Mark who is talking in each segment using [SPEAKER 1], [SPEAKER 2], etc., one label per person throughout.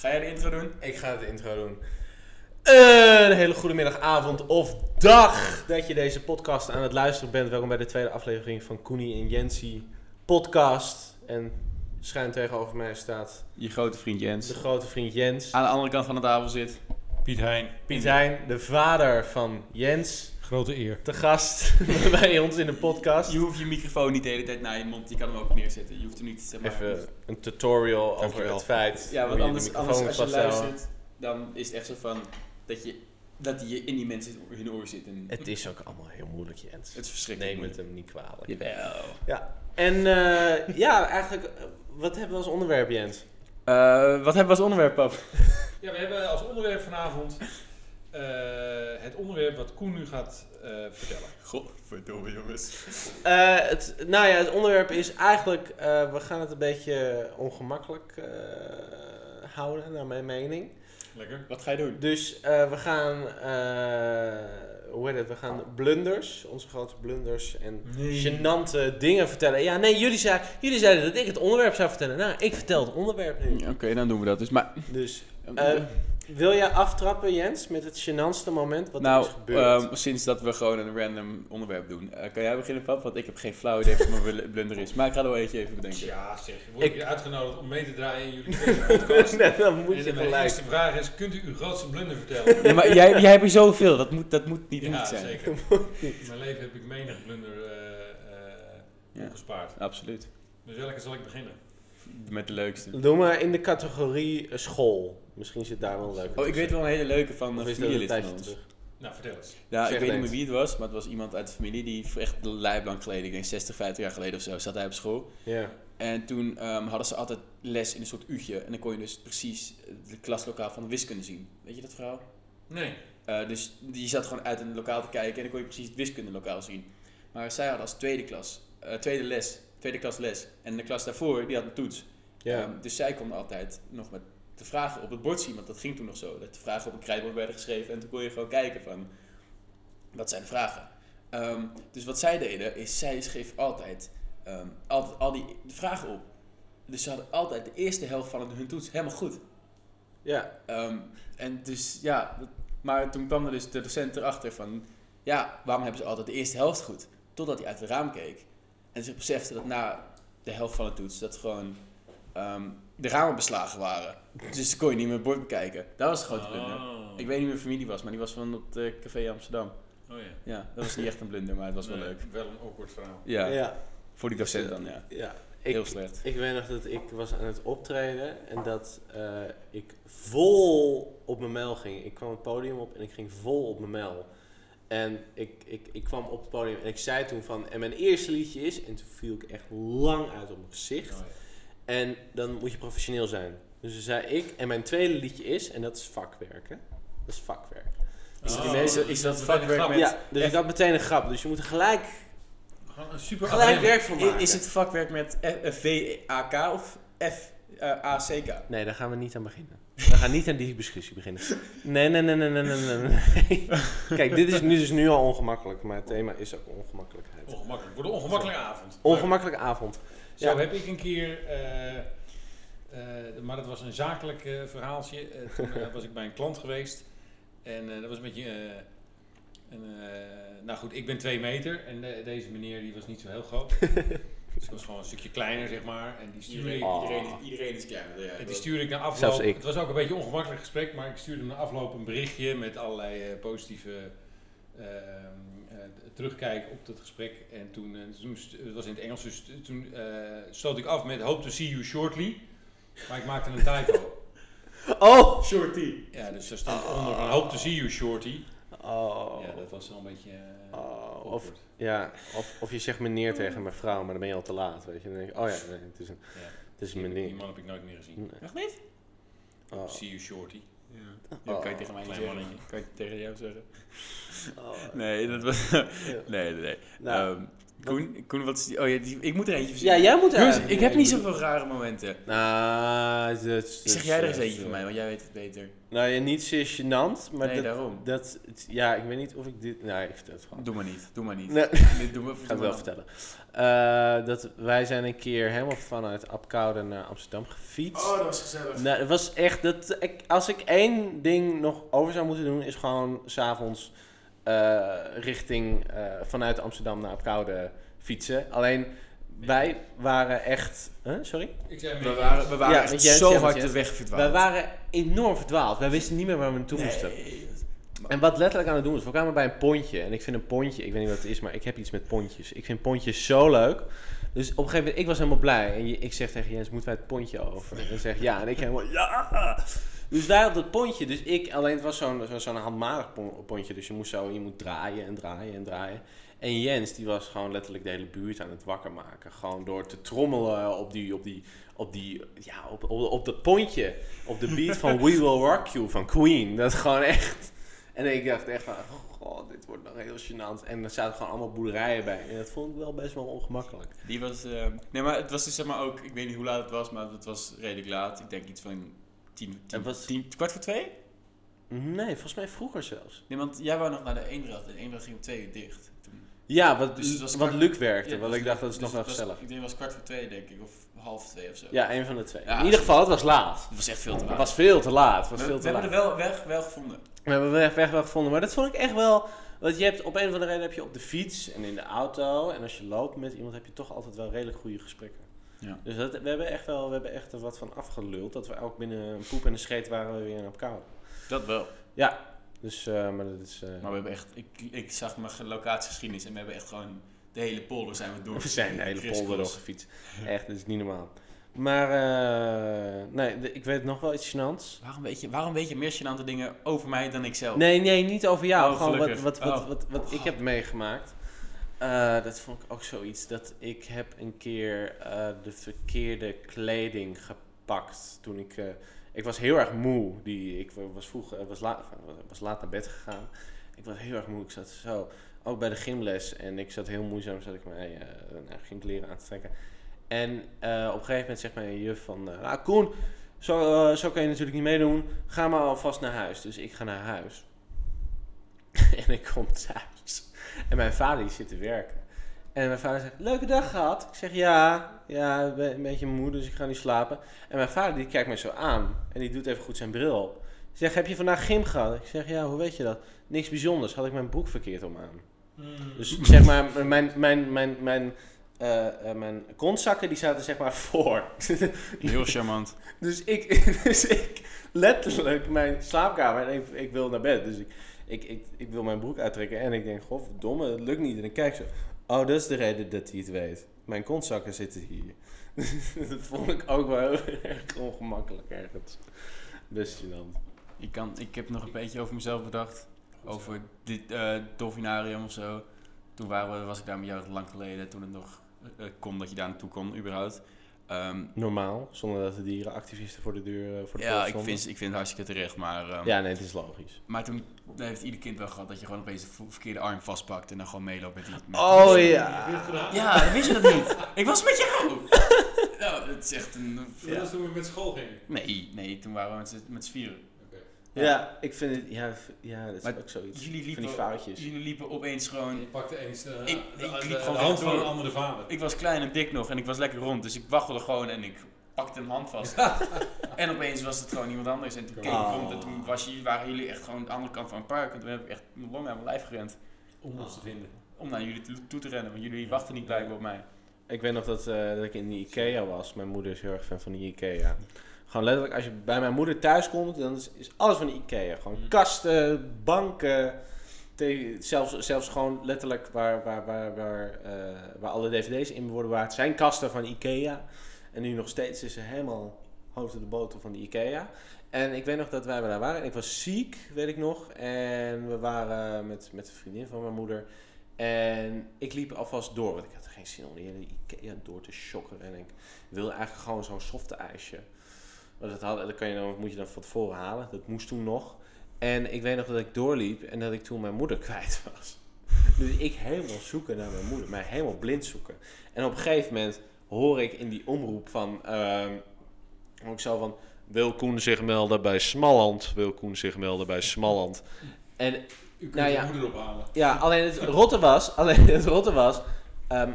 [SPEAKER 1] Ga jij de intro doen?
[SPEAKER 2] Ik ga de intro doen. Een hele goede middag, avond of dag dat je deze podcast aan het luisteren bent. Welkom bij de tweede aflevering van Koenie en Jensie podcast. En schuin tegenover mij staat
[SPEAKER 1] Je grote vriend Jens.
[SPEAKER 2] de grote vriend Jens.
[SPEAKER 1] Aan de andere kant van de tafel zit.
[SPEAKER 3] Piet Hein,
[SPEAKER 2] Piet Hein, de vader van Jens,
[SPEAKER 3] grote eer.
[SPEAKER 2] te gast bij ons in de podcast.
[SPEAKER 1] Je hoeft je microfoon niet de hele tijd naar je mond. Je kan hem ook neerzetten. Je hoeft er niet zeg maar,
[SPEAKER 2] Even een tutorial over het feit
[SPEAKER 1] Ja, want anders, als je luistert, dan is het echt zo van dat je, dat je in die mensen hun oor zit. En
[SPEAKER 2] Het is ook allemaal heel moeilijk, Jens.
[SPEAKER 1] het is verschrikkelijk.
[SPEAKER 2] Neem het hem niet kwalijk.
[SPEAKER 1] Jawel.
[SPEAKER 2] Ja, en eh, ja, eigenlijk, eh, wat hebben we als onderwerp, Jens?
[SPEAKER 1] Eh, wat hebben we als onderwerp, pap?
[SPEAKER 3] Ja, we hebben als onderwerp vanavond eh, het onderwerp wat Koen nu gaat eh, vertellen.
[SPEAKER 1] Godverdomme jongens.
[SPEAKER 2] Eh, het, nou ja, het onderwerp is eigenlijk, eh, we gaan het een beetje ongemakkelijk eh, houden, naar mijn mening.
[SPEAKER 3] Lekker.
[SPEAKER 1] Wat ga je doen?
[SPEAKER 2] Dus eh, we gaan, eh, hoe heet het, we gaan blunders, onze grote blunders en
[SPEAKER 1] Nee.
[SPEAKER 2] gênante dingen vertellen. Ja, nee, jullie, zei, jullie zeiden dat ik het onderwerp zou vertellen. Nou, ik vertel het onderwerp nu.
[SPEAKER 1] Oké, dan doen we dat dus. Maar,
[SPEAKER 2] Dus, eh, wil jij aftrappen, Jens, met het gênantste moment wat er
[SPEAKER 1] nou,
[SPEAKER 2] is gebeurd?
[SPEAKER 1] ehm, sinds dat we gewoon een random onderwerp doen, eh, kan jij beginnen, pap? Want ik heb geen flauw idee wat mijn bl- blunder is. Maar ik ga er wel eentje even bedenken.
[SPEAKER 3] Ja, zeg, je wordt
[SPEAKER 2] Ik-
[SPEAKER 3] hier uitgenodigd om mee te draaien in jullie podcast.
[SPEAKER 2] nee, dan moet
[SPEAKER 3] en
[SPEAKER 2] je gelijk.
[SPEAKER 3] eerste vraag is, kunt u uw grootste blunder vertellen?
[SPEAKER 1] Ja, maar jij, jij hebt er zoveel. Dat moet, dat moet niet
[SPEAKER 3] ja,
[SPEAKER 1] niet zijn.
[SPEAKER 3] zeker. In mijn leven heb ik menig blunder eh, eh,
[SPEAKER 1] Ja.
[SPEAKER 3] gespaard.
[SPEAKER 1] Absoluut.
[SPEAKER 3] Dus welke zal ik beginnen?
[SPEAKER 1] Met de leukste.
[SPEAKER 2] Doe maar in de categorie eh, school. Misschien zit daar wel een leuke
[SPEAKER 1] Oh, ik weet wel een hele leuke van een familielid
[SPEAKER 2] tijdje
[SPEAKER 1] ons.
[SPEAKER 2] terug?
[SPEAKER 3] Nou, vertel eens.
[SPEAKER 1] Ja,
[SPEAKER 2] Zeg
[SPEAKER 1] ik weet niet
[SPEAKER 2] eens.
[SPEAKER 1] meer wie het was, maar het was iemand uit de familie die echt lijblang geleden, ik denk 60, 50 jaar geleden of zo, zat hij op school.
[SPEAKER 2] Ja.
[SPEAKER 1] En toen ehm, hadden ze altijd les in een soort uurtje en dan kon je dus precies de klaslokaal van de wiskunde zien. Weet je dat verhaal?
[SPEAKER 3] Nee.
[SPEAKER 1] Eh, dus die zat gewoon uit een lokaal te kijken en dan kon je precies het wiskundelokaal zien. Maar zij hadden als tweede klas, eh, tweede les, tweede klas les. En de klas daarvoor, die had een toets.
[SPEAKER 2] Ja.
[SPEAKER 1] Ehm, dus zij konden altijd nog met de vragen op het bord zien, want dat ging toen nog zo. Dat de vragen op een krijtbord werden geschreven en toen kon je gewoon kijken van, wat zijn de vragen? Ehm, dus wat zij deden, is zij schreef altijd, ehm, altijd al die vragen op. Dus ze hadden altijd de eerste helft van hun toets helemaal goed.
[SPEAKER 2] ja.
[SPEAKER 1] En dus ja, dat- maar toen kwam er dus de docent erachter van, ja, waarom hebben ze altijd de eerste helft goed? Totdat hij uit het raam keek. En zich besefte dat na de helft van de toets, dat gewoon ehm, de ramen beslagen waren. Dus kon je niet meer het bord bekijken. Dat was het grote blunder.
[SPEAKER 3] Oh.
[SPEAKER 1] Ik weet niet meer familie was, maar die was van het eh, café Amsterdam.
[SPEAKER 3] Oh ja.
[SPEAKER 1] Ja, dat was niet echt een blunder, maar het was wel leuk.
[SPEAKER 3] Wel een awkward verhaal.
[SPEAKER 1] Ja,
[SPEAKER 2] ja.
[SPEAKER 1] voor die docent dan, ja.
[SPEAKER 2] Ja.
[SPEAKER 1] Heel
[SPEAKER 2] Ik,
[SPEAKER 1] slecht.
[SPEAKER 2] ik weet nog dat ik was aan het optreden en dat eh, ik vol op mijn mel ging. Ik kwam het podium op en ik ging vol op mijn mel. En ik, ik, ik kwam op het podium en ik zei toen van, en mijn eerste liedje is, en toen viel ik echt lang uit op mijn gezicht.
[SPEAKER 3] Oh, ja.
[SPEAKER 2] En dan moet je professioneel zijn. Dus toen zei ik, en mijn tweede liedje is, en dat is vakwerken. Dat is vakwerk.
[SPEAKER 1] Is
[SPEAKER 3] Oh,
[SPEAKER 1] die mensen- is dat vakwerk met-
[SPEAKER 2] ja, dus ik had meteen een grap. Dus je moet er gelijk,
[SPEAKER 3] Gewoon een super
[SPEAKER 2] gelijk werk van maken.
[SPEAKER 1] Is het vakwerk met V-A-K of F-A-C-K?
[SPEAKER 2] Nee, daar gaan we niet aan beginnen. We gaan niet aan die discussie beginnen. Nee, nee, nee, nee, nee, nee, nee, nee. Kijk, dit is nu dus nu al ongemakkelijk, maar het thema is ook ongemakkelijkheid.
[SPEAKER 3] Ongemakkelijk. Wordt een ongemakkelijke avond.
[SPEAKER 2] Ongemakkelijke avond.
[SPEAKER 3] Zo
[SPEAKER 2] Ja.
[SPEAKER 3] heb ik een keer, eh, eh, maar dat was een zakelijk eh, verhaaltje. Toen was ik bij een klant geweest en eh, dat was een beetje, eh, een, eh, nou goed, ik ben twee meter en de- deze meneer die was niet zo heel groot. dus ik was gewoon een stukje kleiner zeg maar en die stuurde ik,
[SPEAKER 2] Oh.
[SPEAKER 1] iedereen, is, iedereen is kleiner. Ja,
[SPEAKER 3] en die
[SPEAKER 1] dat-
[SPEAKER 3] stuurde ik na afloop.
[SPEAKER 2] Zelfs ik.
[SPEAKER 3] Het was ook een beetje een ongemakkelijk gesprek, maar ik stuurde na afloop een berichtje met allerlei eh, positieve ehm, eh, terugkijk op dat gesprek. En toen, eh, toen het was in het Engels, dus toen eh sloot ik af met hope to see you shortly. Maar ik maakte een typo.
[SPEAKER 2] Oh!
[SPEAKER 1] Shorty.
[SPEAKER 3] Ja, dus er stond onder van hope to see you shorty.
[SPEAKER 2] Oh.
[SPEAKER 3] Ja, dat was wel een beetje
[SPEAKER 2] Oh, of, ja, of, of je zegt meneer tegen mijn vrouw, maar dan ben je al te laat, weet je. Dan denk ik, oh ja, nee, het is een,
[SPEAKER 3] Ja.
[SPEAKER 2] het is een
[SPEAKER 3] Die, die
[SPEAKER 2] meneer.
[SPEAKER 3] man heb ik nooit meer gezien.
[SPEAKER 2] Nee.
[SPEAKER 1] Echt niet?
[SPEAKER 2] Oh.
[SPEAKER 3] See you shorty.
[SPEAKER 1] Ja,
[SPEAKER 2] Oh.
[SPEAKER 1] kan je tegen mij zeggen.
[SPEAKER 3] mannetje.
[SPEAKER 1] Kan je tegen jou zeggen.
[SPEAKER 2] Oh.
[SPEAKER 1] Nee, dat was...
[SPEAKER 2] Ja.
[SPEAKER 1] nee, nee, nee.
[SPEAKER 2] Nou,
[SPEAKER 1] Ehm, Koen, Koen, wat is die? Oh ja, die, ik moet er eentje
[SPEAKER 2] Ja,
[SPEAKER 1] verzinnen.
[SPEAKER 2] jij moet
[SPEAKER 1] Jongens,
[SPEAKER 2] er-
[SPEAKER 1] ik heb niet zoveel rare momenten.
[SPEAKER 2] Nou, dat, dat-
[SPEAKER 1] Zeg jij er eens
[SPEAKER 2] dat-
[SPEAKER 1] eentje van mij, want jij weet het beter.
[SPEAKER 2] Nou ja, niet zeer gênant, maar
[SPEAKER 1] nee,
[SPEAKER 2] dat,
[SPEAKER 1] daarom.
[SPEAKER 2] dat... Ja, ik weet niet of ik dit... Nou, ik vertel het gewoon.
[SPEAKER 1] Doe maar niet, doe maar niet.
[SPEAKER 2] Nee,
[SPEAKER 1] Dit doen we,
[SPEAKER 2] ik ga het wel vertellen. Eh, dat wij zijn een keer helemaal vanuit Apkoude naar Amsterdam gefietst.
[SPEAKER 1] Oh, dat was gezellig.
[SPEAKER 2] Nou, het was echt dat ik, als ik één ding nog over zou moeten doen, is gewoon s'avonds eh richting eh, vanuit Amsterdam naar Apkoude fietsen. Alleen wij waren echt. Huh? Sorry?
[SPEAKER 3] Ik zei
[SPEAKER 1] We waren, we waren
[SPEAKER 2] Ja,
[SPEAKER 1] echt
[SPEAKER 2] Jens,
[SPEAKER 1] zo hard de weg verdwaald.
[SPEAKER 2] Wij waren enorm verdwaald. Wij wisten niet meer waar we naartoe moesten. En wat letterlijk aan het doen was, we kwamen bij een pontje. En ik vind een pontje, ik weet niet wat het is, maar ik heb iets met pontjes. Ik vind pontjes zo leuk. Dus op een gegeven moment, ik was helemaal blij. En je- ik zeg tegen Jens, moeten wij het pontje over? En hij zegt ja. En ik helemaal, ja! Dus daar op dat pontje, dus ik, alleen het was zo'n zo, zo'n handmatig pon- pontje. Dus je moest zo, je moet draaien en draaien en draaien. En Jens, die was gewoon letterlijk de hele buurt aan het wakker maken. Gewoon door te trommelen op die, op die, op die, ja, op, op, op dat pontje. Op de beat van We Will Rock You van Queen. Dat gewoon echt... En ik dacht echt van, oh, dit wordt nog heel gênant. En er zaten gewoon allemaal boerderijen bij. En dat vond ik wel best wel ongemakkelijk.
[SPEAKER 1] Die was... eh, nee, maar het was dus zeg maar ook... Ik weet niet hoe laat het was, maar het was redelijk laat. Ik denk iets van tien,
[SPEAKER 2] was-
[SPEAKER 1] tien- kwart voor twee?
[SPEAKER 2] Nee, volgens mij vroeger zelfs.
[SPEAKER 1] Nee, want jij wou nog naar de Eendracht. En de Eendracht ging om twee uur dicht. Toen.
[SPEAKER 2] Ja, wat,
[SPEAKER 1] Dus was
[SPEAKER 2] wat
[SPEAKER 1] kwart-
[SPEAKER 2] Luc werkte.
[SPEAKER 1] Ja,
[SPEAKER 2] want
[SPEAKER 1] dus-
[SPEAKER 2] ik dacht, dat is
[SPEAKER 1] dus
[SPEAKER 2] nog wel
[SPEAKER 1] het was-
[SPEAKER 2] gezellig.
[SPEAKER 1] Ik denk het was kwart voor twee, denk ik. Of half twee of zo.
[SPEAKER 2] Ja, een van de twee.
[SPEAKER 1] Ja,
[SPEAKER 2] In ieder geval, het was laat.
[SPEAKER 1] Het was echt veel te laat.
[SPEAKER 2] Het was veel te laat. Was
[SPEAKER 1] we
[SPEAKER 2] veel
[SPEAKER 1] we hebben er wel weg, wel gevonden.
[SPEAKER 2] We hebben weg, weg wel gevonden. Maar dat vond ik echt wel... Want je hebt op een of andere reden heb je op de fiets en in de auto... En als je loopt met iemand heb je toch altijd wel redelijk goede gesprekken.
[SPEAKER 1] Ja.
[SPEAKER 2] Dus dat, we hebben echt wel we hebben echt er wat van afgeluld. Dat we ook binnen een poep en een scheet waren we weer op kou.
[SPEAKER 1] Dat wel.
[SPEAKER 2] Ja, dus eh, maar dat is... eh,
[SPEAKER 1] Maar we hebben echt... Ik, ik zag mijn ge- locatiegeschiedenis en we hebben echt gewoon... De hele polder zijn we door.
[SPEAKER 2] we zijn de hele polder door gefietst. Echt, dat is niet normaal. Maar eh, nee, de- ik weet nog wel iets gênants.
[SPEAKER 1] Waarom weet, je, waarom weet je meer gênante dingen over mij dan ik zelf?
[SPEAKER 2] Nee, nee, niet over jou.
[SPEAKER 1] Oh,
[SPEAKER 2] gewoon wat, wat, wat,
[SPEAKER 1] Oh.
[SPEAKER 2] wat, wat ik heb meegemaakt. Eh, dat vond ik ook zoiets. Dat ik heb een keer eh, de verkeerde kleding gepakt toen ik... eh, ik was heel erg moe. Die, ik was vroeg, was, laat, was laat naar bed gegaan. Ik was heel erg moe. Ik zat zo, ook bij de gymles. En ik zat heel moeizaam, zat ik mijn uh, nou, gymkleren aan te trekken. En op een gegeven moment zegt mijn juf van... nou Koen, zo, zo kan je natuurlijk niet meedoen. Ga maar alvast naar huis. Dus ik ga naar huis. en ik kom thuis. En mijn vader die zit te werken. En mijn vader zegt, leuke dag gehad. Ik zeg, ja, ja, ik ben een beetje moe, dus ik ga nu slapen. En mijn vader die kijkt mij zo aan. En die doet even goed zijn bril op. Hij zegt, heb je vandaag gym gehad? Ik zeg, ja, hoe weet je dat? Niks bijzonders, had ik mijn broek verkeerd om aan. Dus zeg maar, mijn, mijn, mijn, mijn, eh, eh, mijn kontzakken die zaten zeg maar voor.
[SPEAKER 1] Heel charmant.
[SPEAKER 2] Dus ik, dus ik letterlijk mijn slaapkamer en ik, ik wil naar bed. Dus ik, ik, ik, ik wil mijn broek uittrekken en ik denk, godverdomme, het lukt niet. En ik kijk zo, oh, dat is de reden dat hij het weet. Mijn kontzakken zitten hier. dat vond ik ook wel heel erg ongemakkelijk ergens. Best gênant.
[SPEAKER 1] Ik, kan, ik heb nog een beetje over mezelf bedacht. Over dit eh dolfinarium of zo. Toen waren we, was ik daar met jou lang geleden. Toen het nog eh, kon dat je daar naartoe kon, überhaupt. Ehm,
[SPEAKER 2] Normaal, zonder dat de dierenactivisten voor de deur eh, voor de
[SPEAKER 1] ja, ik vind, ik vind het hartstikke terecht. Maar, ehm,
[SPEAKER 2] Ja, nee, het is logisch.
[SPEAKER 1] maar toen heeft ieder kind wel gehad dat je gewoon opeens de verkeerde arm vastpakt. En dan gewoon meeloopt met die... met
[SPEAKER 2] Oh
[SPEAKER 1] die-
[SPEAKER 2] ja.
[SPEAKER 1] Ja, dan wist je dat niet. Ik was met jou. nou, dat is echt een...
[SPEAKER 3] Dat was toen we met school gingen.
[SPEAKER 1] Nee, nee, toen waren we met z'n vieren.
[SPEAKER 2] Ja, ik vind het, ja, ja dat is
[SPEAKER 1] Maar
[SPEAKER 2] ook zoiets.
[SPEAKER 1] Jullie
[SPEAKER 2] van
[SPEAKER 1] liepen,
[SPEAKER 2] die foutjes.
[SPEAKER 1] jullie liepen opeens gewoon...
[SPEAKER 3] Je pakte eens de,
[SPEAKER 1] Ik-
[SPEAKER 3] de,
[SPEAKER 1] ik
[SPEAKER 3] de-
[SPEAKER 1] liep
[SPEAKER 3] de
[SPEAKER 1] gewoon
[SPEAKER 3] hand van een andere vader.
[SPEAKER 1] Ik was klein en dik nog en ik was lekker rond, dus ik waggelde gewoon en ik pakte een hand vast. en opeens was het gewoon iemand anders en toen keek ik rond en toen was je, waren jullie echt gewoon aan de andere kant van het park. En toen heb ik echt mijn long aan mijn lijf gerend
[SPEAKER 3] Om ons te vinden.
[SPEAKER 1] om naar jullie toe, toe te rennen, want jullie wachten niet blijkbaar op mij.
[SPEAKER 2] Ik weet nog dat, eh, dat ik in de Ikea was. Mijn moeder is heel erg fan van de Ikea. Gewoon letterlijk, als je bij mijn moeder thuis komt, dan is, is alles van de Ikea. Gewoon
[SPEAKER 3] Mhm.
[SPEAKER 2] kasten, banken, zelfs, zelfs gewoon letterlijk waar, waar, waar, waar, eh, waar alle dvd's in worden bewaard, zijn kasten van Ikea. En nu nog steeds is ze helemaal hoofd de boter van de Ikea. En ik weet nog dat wij daar waren. En ik was ziek, weet ik nog. En we waren met, met een vriendin van mijn moeder. En ik liep alvast door, want ik had geen zin om hele Ikea door te shocken. En ik wilde eigenlijk gewoon zo'n softe ijsje. Maar dat, had, dat kan je dan, moet je dan van tevoren halen. Dat moest toen nog. En ik weet nog dat ik doorliep en dat ik toen mijn moeder kwijt was. Dus ik helemaal zoeken naar mijn moeder, mij helemaal blind zoeken. En op een gegeven moment hoor ik in die omroep van, ehm hoor ik zo van, wil Koen zich melden bij Smalland? Wil Koen zich melden bij Smalland? En
[SPEAKER 3] U kunt
[SPEAKER 2] Nou ja.
[SPEAKER 3] je moeder ophalen.
[SPEAKER 2] ja, alleen het rotte was, alleen het rotte was, ehm,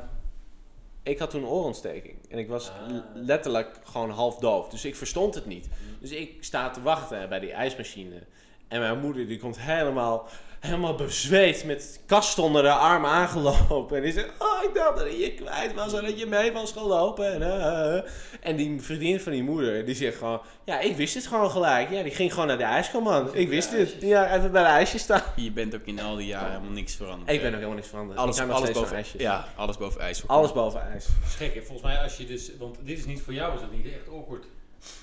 [SPEAKER 2] ik had toen een oorontsteking. En ik was
[SPEAKER 1] Ah.
[SPEAKER 2] letterlijk gewoon half doof. Dus ik verstond het niet. Dus ik sta te wachten bij die ijsmachine. En mijn moeder die komt helemaal, helemaal bezweet met kast onder de arm aangelopen. En die zegt, oh ik dacht dat je kwijt was en dat je mee was gelopen. En, eh, eh. en die vriendin van die moeder, die zegt gewoon, ja ik wist het gewoon gelijk. Ja, die ging gewoon naar de ijskoman. Ik wist het. Ja, even bij de ijsjes staan.
[SPEAKER 1] Je bent ook in al die jaren helemaal niks veranderd.
[SPEAKER 2] Ik ben ook helemaal niks veranderd.
[SPEAKER 1] alles, alles boven
[SPEAKER 2] ijsjes.
[SPEAKER 1] Ja, alles boven ijs.
[SPEAKER 2] Alles boven ijs.
[SPEAKER 3] Hè? Volgens mij als je dus... Want dit is niet voor jou, is dat niet echt awkward.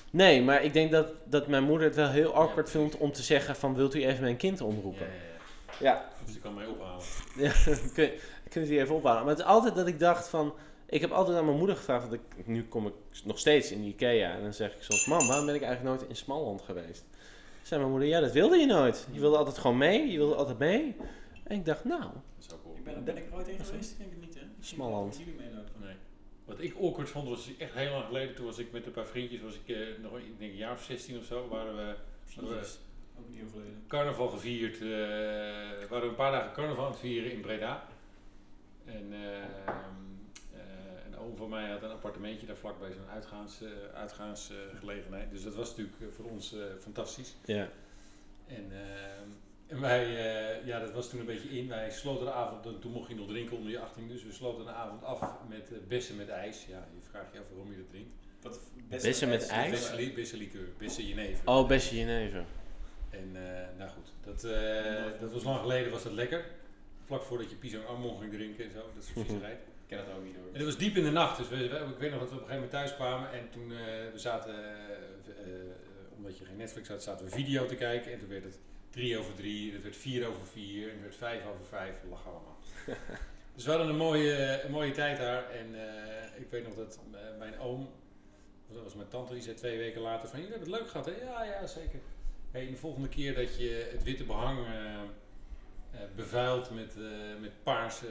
[SPEAKER 2] Nee, maar ik denk dat, dat mijn moeder het wel heel awkward vindt om te zeggen van wilt u even mijn kind omroepen?
[SPEAKER 3] Ja, ja,
[SPEAKER 2] Ja.
[SPEAKER 3] Dus ik kan mij ophalen.
[SPEAKER 2] Ja, kun, kun je even ophalen. Maar het is altijd dat ik dacht van... Ik heb altijd aan mijn moeder gevraagd, dat ik, nu kom ik nog steeds in de Ikea. En dan zeg ik soms, mam, waarom ben ik eigenlijk nooit in Smalland geweest? Zei mijn moeder, ja, dat wilde je nooit. Je wilde altijd gewoon mee, je wilde altijd mee. En ik dacht, nou,
[SPEAKER 3] Dat is ook awkward.
[SPEAKER 1] Ik ben, ben ik er ooit in geweest? Ik denk het niet, hè?
[SPEAKER 2] Smalland.
[SPEAKER 3] Nee. Wat ik awkward vond was echt heel lang geleden. Toen was ik met een paar vriendjes, was ik eh, nog ik denk een jaar of 16 of zo, waren we
[SPEAKER 1] Jezus. Ook niet heel verleden.
[SPEAKER 3] carnaval gevierd. eh waren we een paar dagen carnaval aan het vieren in Breda. En eh, eh, een oom van mij had een appartementje daar vlakbij zo'n uitgaans, eh, uitgaansgelegenheid. dus dat was natuurlijk voor ons eh, fantastisch.
[SPEAKER 2] ja.
[SPEAKER 3] En, ehm, en wij, eh, ja, dat was toen een beetje in. Wij sloten de avond, toen mocht je nog drinken onder je 18, dus we sloten de avond af met bessen met ijs. Ja, je vraagt je af waarom je dat drinkt.
[SPEAKER 1] Wat
[SPEAKER 2] Bessen met ijs?
[SPEAKER 3] Bessen, bessen liqueur, bessen jenever.
[SPEAKER 2] Oh, beste jenever.
[SPEAKER 3] En eh, nou goed, dat, eh, dat was lang geleden, was dat lekker. Vlak voordat je Pisang Ammon ging drinken en zo, dat soort viezerij.
[SPEAKER 1] Ik ken dat ook niet hoor.
[SPEAKER 3] En dat was diep in de nacht, dus we, we- ik weet nog dat we op een gegeven moment thuis kwamen en toen uh, we zaten, uh, uh, omdat je geen Netflix had, zaten we video te kijken en toen werd het drie over drie, het werd vier over vier en het werd vijf over vijf, we lachen allemaal. dus we hadden een mooie, een mooie tijd daar en uh, ik weet nog dat mijn oom, dat was mijn tante, die zei twee weken later van, jullie hebben het leuk gehad hè? Ja, ja, zeker. Hey, de volgende keer dat je het witte behang uh, uh, bevuilt met, uh, met paarse,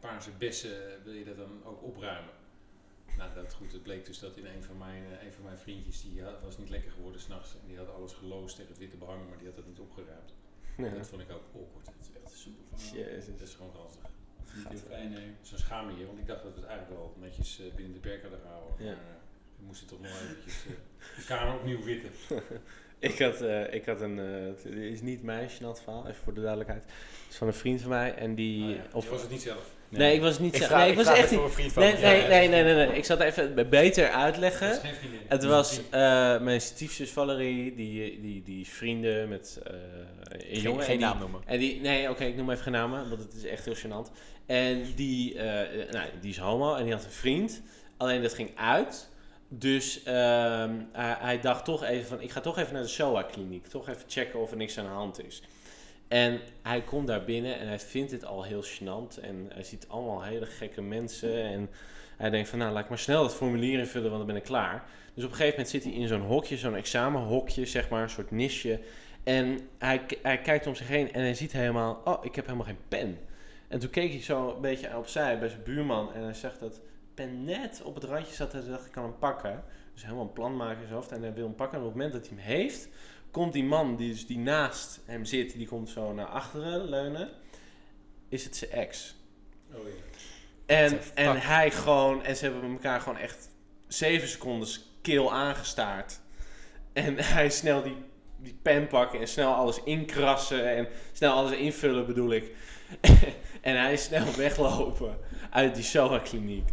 [SPEAKER 3] paarse bessen, wil je dat dan ook opruimen? Nou, dat goed. Het bleek dus dat in een van mijn, een van mijn vriendjes, die had, was niet lekker geworden s'nachts. En die had alles geloosd tegen het witte behang, maar die had dat niet opgeruimd. Ja. Dat vond ik ook awkward.
[SPEAKER 1] Het is echt super van.
[SPEAKER 2] Jezus.
[SPEAKER 3] Dat is gewoon ranzig.
[SPEAKER 1] Niet heel fijn, nee.
[SPEAKER 3] Zo'n schaam je, want ik dacht dat we het eigenlijk wel netjes binnen de perk hadden gehouden.
[SPEAKER 2] Ja.
[SPEAKER 3] Maar we moesten toch nog eventjes de kamer opnieuw witten.
[SPEAKER 2] Ik had, uh, ik had een, uh, het is niet mijn gênant verhaal, even voor de duidelijkheid. Het is van een vriend van mij en die...
[SPEAKER 3] Oh ja.
[SPEAKER 2] of,
[SPEAKER 3] Je was het niet zelf?
[SPEAKER 2] Nee, nee ik was het niet
[SPEAKER 1] ik
[SPEAKER 2] zelf. Nee, ik, was echt
[SPEAKER 1] niet.
[SPEAKER 2] niet...
[SPEAKER 1] Een vriend van
[SPEAKER 2] Nee, nee,
[SPEAKER 3] Ja,
[SPEAKER 2] nee, nee, nee, nee, Ik zal het even beter uitleggen. Het
[SPEAKER 3] is
[SPEAKER 2] was uh, mijn stiefzus Valerie, die, die, die is vrienden met een
[SPEAKER 1] Geen,
[SPEAKER 2] jongen.
[SPEAKER 1] geen naam noemen.
[SPEAKER 2] En die, nee, oké, okay, ik noem even geen namen, want het is echt heel gênant. En die, nou, die is homo en die had een vriend. Alleen dat ging uit. Dus uh, hij, dacht toch even van, ik ga toch even naar de SOA-kliniek. Toch even checken of er niks aan de hand is. En hij komt daar binnen en hij vindt het al heel gênant. En hij ziet allemaal hele gekke mensen. En hij denkt van, nou, laat ik maar snel het formulier invullen, want dan ben ik klaar. Dus op een gegeven moment zit hij in zo'n hokje, zo'n examenhokje, zeg maar, een soort nisje. En hij, hij kijkt om zich heen en hij ziet helemaal, oh, ik heb helemaal geen pen. En toen keek hij zo een beetje opzij bij zijn buurman en hij zegt dat pen net op het randje zat. Hij dacht, ik kan hem pakken. Dus helemaal een plan maken in zijn hoofd en hij wil hem pakken. En op het moment dat hij hem heeft, komt die man die, dus die naast hem zit, die komt zo naar achteren leunen. Is het zijn ex.
[SPEAKER 3] Oh ja.
[SPEAKER 2] En, en hij gewoon, en ze hebben elkaar gewoon echt zeven seconden kil aangestaard. En hij snel die, die pen pakken en snel alles inkrassen en snel alles invullen bedoel ik. en hij is snel weglopen uit die SOA-kliniek.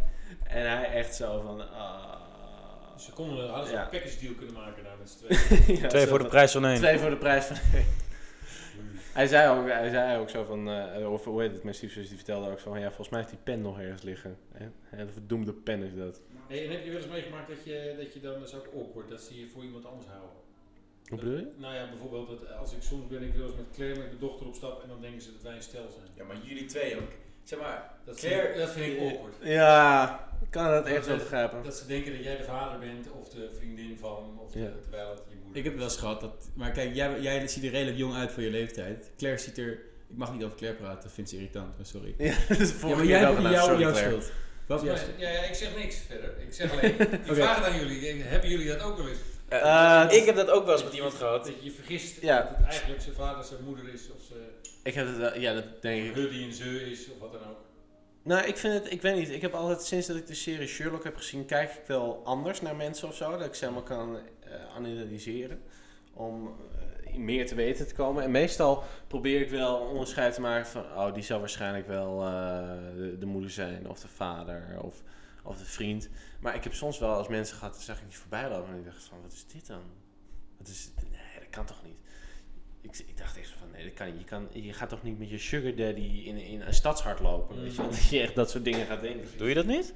[SPEAKER 2] En hij echt zo van... Uh,
[SPEAKER 3] ze konden, hadden ze
[SPEAKER 2] Ja.
[SPEAKER 3] een package deal kunnen maken daar met z'n tweeën.
[SPEAKER 2] ja,
[SPEAKER 1] Twee
[SPEAKER 2] zo
[SPEAKER 1] voor de
[SPEAKER 2] van-
[SPEAKER 1] prijs van één.
[SPEAKER 2] Twee voor de prijs van één. Hij zei ook, hij zei ook zo van, eh, of hoe heet het, mijn stiefzus die vertelde ook zo van, ja, volgens mij heeft die pen nog ergens liggen. Hè? Hè, De verdoemde pen is dat.
[SPEAKER 3] Hey, en heb je wel eens meegemaakt dat je, dat je dan, dat is ook awkward, dat ze je voor iemand anders houden?
[SPEAKER 2] Hoe bedoel je?
[SPEAKER 3] Nou ja, bijvoorbeeld dat als ik soms ben ik wel eens met Claire met mijn dochter op stap en dan denken ze dat wij een stel zijn.
[SPEAKER 1] Ja, maar jullie twee ook. Zeg maar,
[SPEAKER 3] Dat,
[SPEAKER 1] Claire-
[SPEAKER 3] vind, ik, dat vind ik awkward.
[SPEAKER 2] Ja, ik kan het echt wel
[SPEAKER 3] Dat-
[SPEAKER 2] begrijpen.
[SPEAKER 3] Dat ze denken dat jij de vader bent of de vriendin van, of de-
[SPEAKER 2] Ja.
[SPEAKER 3] terwijl het je moeder
[SPEAKER 4] Ik heb wel eens gehad dat. Maar kijk, jij, jij ziet er redelijk jong uit voor je leeftijd. Claire ziet er
[SPEAKER 1] Ik mag niet over Claire praten, dat vindt ze irritant, maar sorry.
[SPEAKER 2] Ja, dat is
[SPEAKER 1] Ja, maar jij hebt
[SPEAKER 2] gedaan.
[SPEAKER 1] jou,
[SPEAKER 2] Sorry,
[SPEAKER 1] jouw
[SPEAKER 2] Claire.
[SPEAKER 1] schuld. Wat
[SPEAKER 3] Ja,
[SPEAKER 1] was
[SPEAKER 3] ja, ja, ik zeg niks verder. Ik zeg alleen, ik
[SPEAKER 1] Oké.
[SPEAKER 3] vraag het aan jullie. Hebben jullie dat ook wel eens?
[SPEAKER 2] Eh,
[SPEAKER 1] ik heb dat ook wel eens met iemand gehad.
[SPEAKER 3] Dat je vergist
[SPEAKER 2] Ja.
[SPEAKER 3] dat het eigenlijk zijn vader zijn moeder is. Of zijn
[SPEAKER 2] Ik heb het, ja, dat denk ik.
[SPEAKER 3] he die een ze is. Of wat dan ook.
[SPEAKER 2] Nou, ik vind het, ik weet niet. Ik heb altijd, sinds dat ik de serie Sherlock heb gezien, kijk ik wel anders naar mensen of zo. Dat ik ze helemaal kan eh, analyseren. Om eh, meer te weten te komen. En meestal probeer ik wel een onderscheid te maken van, oh, die zal waarschijnlijk wel eh, de, de moeder zijn, of de vader, of, of de vriend. Maar ik heb soms wel als mensen gehad, dan zag ik niet voorbij lopen en ik dacht van, wat is dit dan? Wat is, nee, dat kan toch niet? Ik, ik dacht echt van, nee, dat kan niet. Je, kan, je gaat toch niet met je sugar daddy in, in een stadshart lopen? Weet je, wel? dat je echt dat soort dingen gaat denken.
[SPEAKER 1] Doe je dat niet?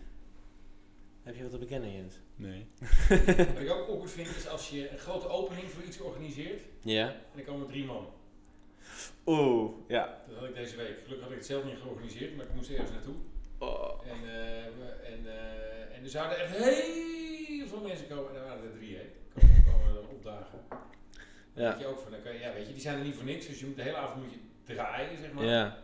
[SPEAKER 2] Heb je wat te bekennen, Jens?
[SPEAKER 1] Nee.
[SPEAKER 3] Wat ik ook awkward vind is als je een grote opening voor iets organiseert.
[SPEAKER 2] Ja.
[SPEAKER 3] En er komen drie man.
[SPEAKER 2] Oeh, ja.
[SPEAKER 3] Dat had ik deze week. Gelukkig had ik het zelf niet georganiseerd, maar ik moest ergens naartoe.
[SPEAKER 2] Oh.
[SPEAKER 3] En, we- en, eh, en er zouden echt heel veel mensen komen. En daar waren er drie, hè. Komen, opdagen.
[SPEAKER 2] Ja.
[SPEAKER 3] denk je ook van, dan kan je, ja, weet je, die zijn er niet voor niks. Dus je moet de hele avond moet je draaien, zeg maar.
[SPEAKER 2] Ja.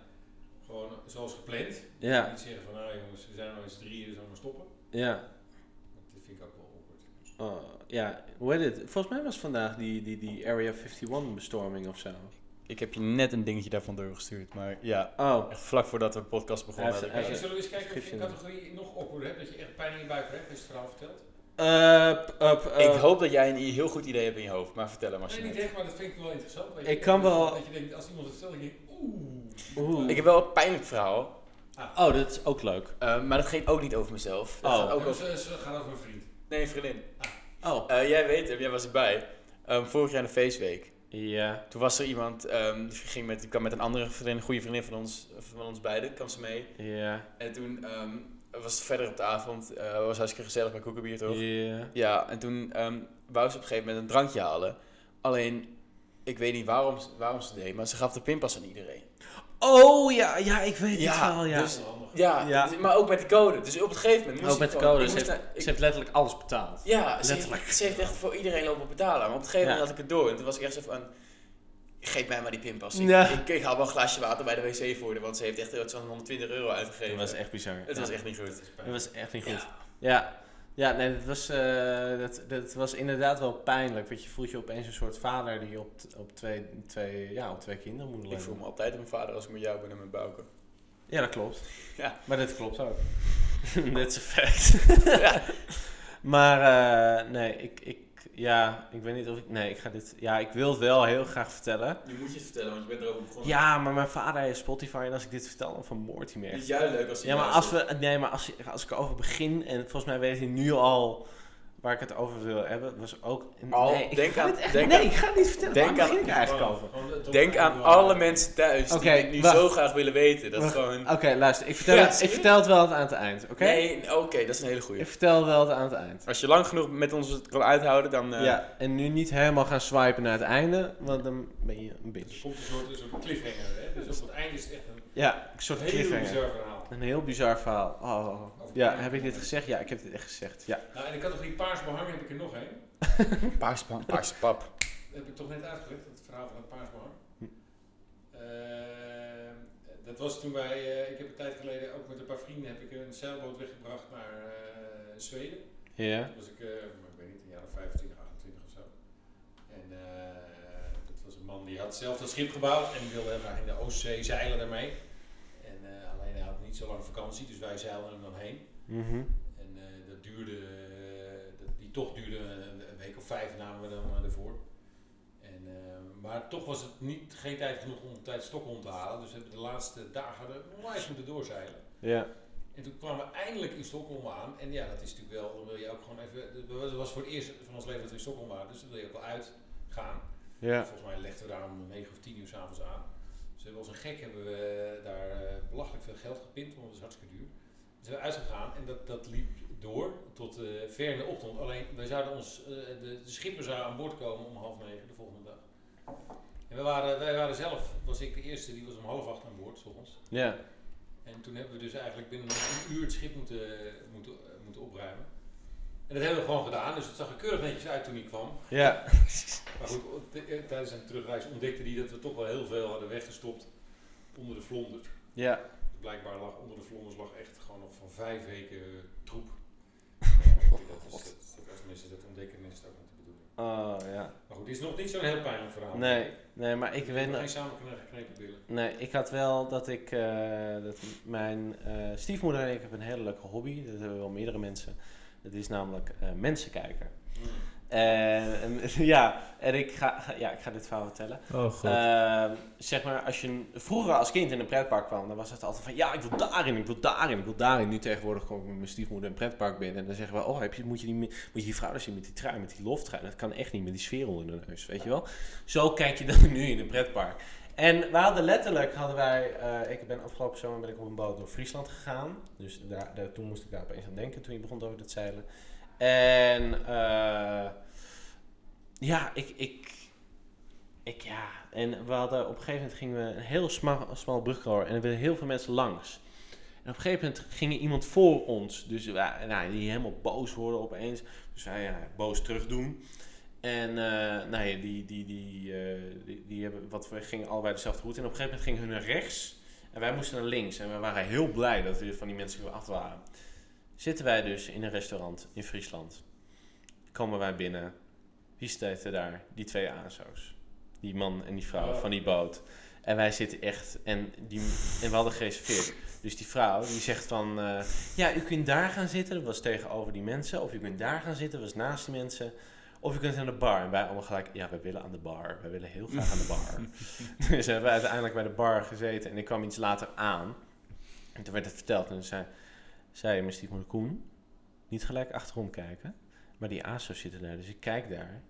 [SPEAKER 3] Gewoon zoals gepland.
[SPEAKER 2] Ja.
[SPEAKER 3] Niet zeggen van, nou jongens, we zijn er nog eens drieën, dus we maar stoppen.
[SPEAKER 2] Ja.
[SPEAKER 3] Dat vind ik ook wel awkward.
[SPEAKER 2] Oh, ja. Hoe heet het? Volgens mij was vandaag die, die, die Area 51 bestorming of zo.
[SPEAKER 1] Ik heb je net een dingetje daarvan doorgestuurd, maar ja,
[SPEAKER 2] Oh.
[SPEAKER 1] echt vlak voordat we de podcast begonnen
[SPEAKER 3] Hey, zullen we eens kijken of je een categorie nog awkward hebt? Dat je echt pijn in je buik hebt, als je het verhaal vertelt?
[SPEAKER 2] Eh, p- eh, p- eh,
[SPEAKER 1] Ik hoop dat jij een heel goed idee hebt in je hoofd, maar vertel hem als je
[SPEAKER 3] Nee, niet echt, maar dat vind ik wel interessant. weet
[SPEAKER 2] Ik
[SPEAKER 3] je.
[SPEAKER 2] kan
[SPEAKER 3] Dat-
[SPEAKER 2] wel-
[SPEAKER 3] Dat je denkt, als iemand het vertelt, dan denk je, oeh.
[SPEAKER 2] Oeh.
[SPEAKER 1] Ik heb wel een pijnlijk verhaal,
[SPEAKER 2] Oh, dat is ook leuk.
[SPEAKER 1] eh, maar dat ging ook niet over mezelf. Dat
[SPEAKER 2] Oh.
[SPEAKER 1] gaat ook over...
[SPEAKER 3] ze, ze gaat over een vriend.
[SPEAKER 1] Nee, een vriendin.
[SPEAKER 2] Oh.
[SPEAKER 1] Eh, jij weet hem, jij was erbij. Ehm, vorig jaar in de feestweek.
[SPEAKER 2] Ja.
[SPEAKER 1] Toen was er iemand, ehm, die, ging met, die kwam met een andere vriendin, een goede vriendin van ons, van ons beiden, kwam ze mee.
[SPEAKER 2] Ja.
[SPEAKER 1] En toen ehm, was het verder op de avond, eh was hartstikke gezellig bij Koekenbier toch?
[SPEAKER 2] Ja.
[SPEAKER 1] Ja, en toen ehm wou ze op een gegeven moment een drankje halen. Alleen, ik weet niet waarom, waarom ze deed, maar ze gaf de pinpas aan iedereen.
[SPEAKER 2] Oh, ja. Ja, ik weet het
[SPEAKER 1] Ja,
[SPEAKER 2] verhaal, ja.
[SPEAKER 1] dus-
[SPEAKER 3] Wel.
[SPEAKER 1] Ja,
[SPEAKER 2] Ja.
[SPEAKER 1] dus- maar ook met de code. Dus op een gegeven moment moest
[SPEAKER 2] ook met
[SPEAKER 1] ik
[SPEAKER 2] de code.
[SPEAKER 1] ik
[SPEAKER 2] Ze
[SPEAKER 1] moest
[SPEAKER 2] heeft,
[SPEAKER 1] ik-
[SPEAKER 2] ze heeft letterlijk alles betaald.
[SPEAKER 1] Ja, ze
[SPEAKER 2] Letterlijk.
[SPEAKER 1] heeft, ze heeft echt voor iedereen lopen betalen. Maar op een gegeven moment
[SPEAKER 2] Ja.
[SPEAKER 1] had ik het door. En toen was ik echt zo van... Geef mij maar die pinpas. Ik,
[SPEAKER 2] Ja.
[SPEAKER 1] ik, ik haal wel een glaasje water bij de wc voor haar, want ze heeft echt zo'n 120 euro uitgegeven.
[SPEAKER 2] Dat was echt bizar.
[SPEAKER 1] Het
[SPEAKER 2] Ja.
[SPEAKER 1] was echt niet goed.
[SPEAKER 3] Dat
[SPEAKER 2] was echt niet goed.
[SPEAKER 1] Ja.
[SPEAKER 2] Ja, ja nee, dat was, eh, dat, dat was inderdaad wel pijnlijk. Want je voelt je opeens een soort vader die op, t- op, twee, twee, ja, op twee kinderen moet
[SPEAKER 1] Ik
[SPEAKER 2] leven.
[SPEAKER 1] voel me altijd mijn vader als ik met jou ben en met Bouke.
[SPEAKER 2] Ja, dat klopt.
[SPEAKER 1] Ja.
[SPEAKER 2] Maar dit klopt ook. Dit is een fact. Maar eh, nee, ik, ik, ja, ik weet niet of ik, nee, ik ga dit, ja, ik wil het wel heel graag vertellen.
[SPEAKER 1] Nu moet je het vertellen, want je bent erover begonnen.
[SPEAKER 2] Ja, maar mijn vader heeft Spotify en als ik dit vertel, dan vermoordt hij me
[SPEAKER 1] is juist leuk als hij
[SPEAKER 2] Ja, maar als, we, nee, maar als, je- als ik erover begin, en volgens mij weet hij nu al waar ik het over wil hebben, was ook...
[SPEAKER 1] Al,
[SPEAKER 2] nee, ik
[SPEAKER 1] denk
[SPEAKER 2] ga
[SPEAKER 1] aan-
[SPEAKER 2] echt,
[SPEAKER 1] denk
[SPEAKER 2] nee, ik ga het niet vertellen.
[SPEAKER 1] denk
[SPEAKER 2] Waar
[SPEAKER 1] aan-
[SPEAKER 2] ik eigenlijk over?
[SPEAKER 3] het
[SPEAKER 1] Denk aan alle mensen thuis die dit nu
[SPEAKER 2] wacht.
[SPEAKER 1] zo graag willen weten. Dat
[SPEAKER 2] Wacht.
[SPEAKER 1] gewoon...
[SPEAKER 2] Oké, luister, ik vertel,
[SPEAKER 1] Ja,
[SPEAKER 2] het, ik vertel het wel aan het eind, oké?
[SPEAKER 1] Nee, oké, dat is een hele goeie.
[SPEAKER 2] Ik vertel het wel aan het eind.
[SPEAKER 1] Als je lang genoeg met ons het kan uithouden, dan... eh,
[SPEAKER 2] Ja, en nu niet helemaal gaan swipen naar het einde, want dan ben je een
[SPEAKER 3] Er
[SPEAKER 2] bitch.
[SPEAKER 3] komt een soort, een soort cliffhanger, hè? Dus op het einde is het echt een
[SPEAKER 2] Ja, een soort
[SPEAKER 3] heel
[SPEAKER 2] cliffhanger.
[SPEAKER 3] bizar verhaal.
[SPEAKER 2] Een heel bizar verhaal. Oh, oh, oh. Ja, heb ik dit gezegd? Ja, ik heb dit echt gezegd. Ja.
[SPEAKER 3] Nou, in de categorie paars behang heb ik er nog één.
[SPEAKER 1] Paarse, pa- paarse pap.
[SPEAKER 3] Dat heb ik toch net uitgelegd, het verhaal van het paars behang.
[SPEAKER 2] Hm.
[SPEAKER 3] Eh, dat was toen wij, eh, ik heb een tijd geleden ook met een paar vrienden heb ik een zeilboot weggebracht naar eh, Zweden.
[SPEAKER 2] Ja.
[SPEAKER 3] Toen was ik, ik weet niet, een jaar of 25, 28 of zo. En dat was een man die had zelf dat schip gebouwd en wilde graag in de Oostzee zeilen daarmee. En eh, alleen hij had niet zo lang vakantie, dus wij zeilden hem dan heen.
[SPEAKER 2] Mhm.
[SPEAKER 3] En eh, dat duurde, eh, dat, die tocht duurde een, een week of vijf namen we dan maar ervoor. En, eh, maar toch was het niet, geen tijd genoeg om tijd Stockholm te halen. Dus we hebben de laatste dagen er onwijs moeten doorzeilen.
[SPEAKER 2] Ja.
[SPEAKER 3] En toen kwamen we eindelijk in Stockholm aan. En ja, dat is natuurlijk wel, dan wil je ook gewoon even, het was voor het eerst van ons leven dat we in Stockholm waren. Dus dan wil je ook wel uitgaan.
[SPEAKER 2] Ja.
[SPEAKER 3] Volgens mij legden we daar om 9 of 10 uur s'avonds aan. Dus we hebben als een gek hebben we daar eh, belachelijk veel geld gepint, want het is hartstikke duur. Dus we zijn uitgegaan en dat, dat liep door tot eh, ver in de ochtend. Alleen wij zouden ons, eh, de, de schipper zou aan boord komen om half negen de volgende dag. En we waren, wij waren zelf, was ik de eerste, die was om half acht aan boord, s ochtends.
[SPEAKER 2] Ja.
[SPEAKER 3] En toen hebben we dus eigenlijk binnen een uur het schip moeten, moeten, moeten opruimen. En dat hebben we gewoon gedaan, dus het zag er keurig netjes uit toen hij kwam.
[SPEAKER 2] Ja.
[SPEAKER 3] Maar goed, eh, tijdens zijn terugreis ontdekte hij dat we toch wel heel veel hadden weggestopt. onder de vlonders.
[SPEAKER 2] Ja.
[SPEAKER 3] Blijkbaar lag onder de vlonders lag echt gewoon nog van vijf weken troep. dat is, dat, dat, als mensen dat ontdekken, is het ook niet te bedoelen.
[SPEAKER 2] Oh, ja.
[SPEAKER 3] Maar goed, het is nog niet zo'n heel pijnlijk verhaal.
[SPEAKER 2] Nee, nee, maar ik
[SPEAKER 3] Ik
[SPEAKER 2] weet nog...
[SPEAKER 3] geen samengeknepen billen.
[SPEAKER 2] Nee, ik had wel dat ik, eh, dat mijn eh, stiefmoeder en ik hebben een hele leuke hobby. Dat hebben wel meerdere mensen. Dat is namelijk eh, mensen kijken. En, en, ja, en ik ga, ja, ik ga dit verhaal vertellen.
[SPEAKER 1] Oh
[SPEAKER 2] Ehm, zeg maar, als je vroeger als kind in een pretpark kwam, dan was het altijd van ja, ik wil daarin, ik wil daarin, ik wil daarin. Nu tegenwoordig kom ik met mijn stiefmoeder een pretpark binnen en dan zeggen we, oh, heb je, moet, je die, moet je die vrouw zien met die trui, met die loftrui? Dat kan echt niet met die sfeer onder de neus, weet je wel? Zo kijk je dan nu in een pretpark. En we hadden letterlijk, hadden wij, eh, ik ben afgelopen zomer ben ik op een boot door Friesland gegaan. Dus daar, daar, toen moest ik daar opeens aan denken toen je begon over dat zeilen. En eh, ja, ik, ik, ik, ja, en we hadden op een gegeven moment gingen we een heel smal, smal brugkoor en er werden heel veel mensen langs. En op een gegeven moment ging iemand voor ons, dus nou, die helemaal boos worden opeens. Dus wij ja, boos terug doen. En eh, nou ja, die, die, die, eh, die, die hebben, wat we gingen allebei dezelfde route. En op een gegeven moment gingen hun naar rechts en wij moesten naar links. En we waren heel blij dat we van die mensen af waren. Zitten wij dus in een restaurant in Friesland. Komen wij binnen. Wie staat er daar? Die twee ASO's. Die man en die vrouw van die boot. En wij zitten echt... En, die, en we hadden gereserveerd. Dus die vrouw die zegt van... eh, ja, u kunt daar gaan zitten. Dat was tegenover die mensen. Of u kunt daar gaan zitten. Dat was naast die mensen. Of u kunt aan de bar. En wij allemaal gelijk... Ja, wij willen aan de bar. Wij willen heel graag aan de bar. dus hebben we uiteindelijk bij de bar gezeten. En ik kwam iets later aan. En toen werd het verteld. En toen zei, zei mijn stiefmoeder Koen... Niet gelijk achterom kijken. Maar die ASO's zitten daar. Dus ik kijk daar.